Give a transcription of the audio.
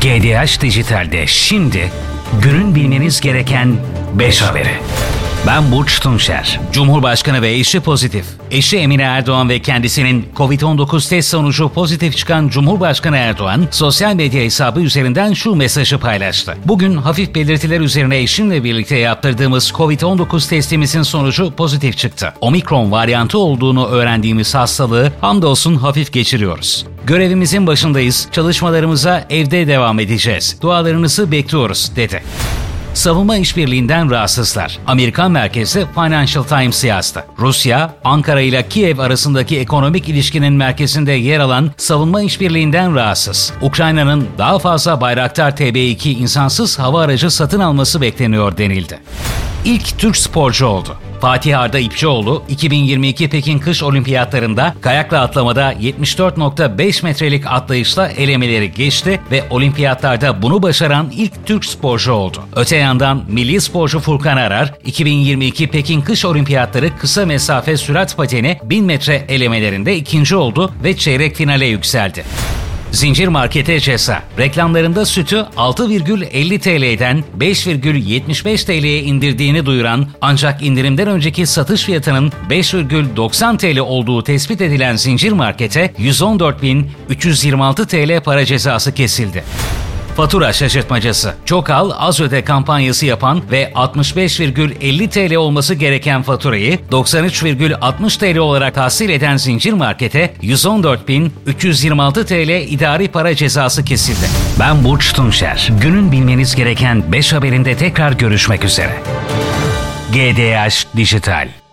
GDH Dijital'de şimdi günün bilmeniz gereken 5 haberi. Ben Burç Tunçer. Cumhurbaşkanı ve eşi pozitif. Eşi Emine Erdoğan ve kendisinin Covid-19 test sonucu pozitif çıkan Cumhurbaşkanı Erdoğan, sosyal medya hesabı üzerinden şu mesajı paylaştı. Bugün hafif belirtiler üzerine eşimle birlikte yaptırdığımız Covid-19 testimizin sonucu pozitif çıktı. Omikron varyantı olduğunu öğrendiğimiz hastalığı hamdolsun hafif geçiriyoruz. Görevimizin başındayız, çalışmalarımıza evde devam edeceğiz. Dualarınızı bekliyoruz, dedi. Savunma işbirliğinden rahatsızlar. Amerikan merkezli Financial Times yazdı. Rusya, Ankara ile Kiev arasındaki ekonomik ilişkinin merkezinde yer alan savunma işbirliğinden rahatsız. Ukrayna'nın daha fazla Bayraktar TB2 insansız hava aracı satın alması bekleniyor denildi. İlk Türk sporcu oldu. Fatih Arda İpçioğlu 2022 Pekin Kış Olimpiyatlarında kayakla atlamada 74.5 metrelik atlayışla elemeleri geçti ve olimpiyatlarda bunu başaran ilk Türk sporcu oldu. Öte yandan milli sporcu Furkan Arar 2022 Pekin Kış Olimpiyatları kısa mesafe sürat pateni 1000 metre elemelerinde ikinci oldu ve çeyrek finale yükseldi. Zincir markete ceza. Reklamlarında sütü 6,50 TL'den 5,75 TL'ye indirdiğini duyuran ancak indirimden önceki satış fiyatının 5,90 TL olduğu tespit edilen zincir markete 114.326 TL para cezası kesildi. Fatura şaşırtmacası. Çok al, az öde kampanyası yapan ve 65,50 TL olması gereken faturayı 93,60 TL olarak tahsil eden zincir markete 114.326 TL idari para cezası kesildi. Ben Burç Tunçer. Günün bilmeniz gereken 5 haberinde tekrar görüşmek üzere. GDH Dijital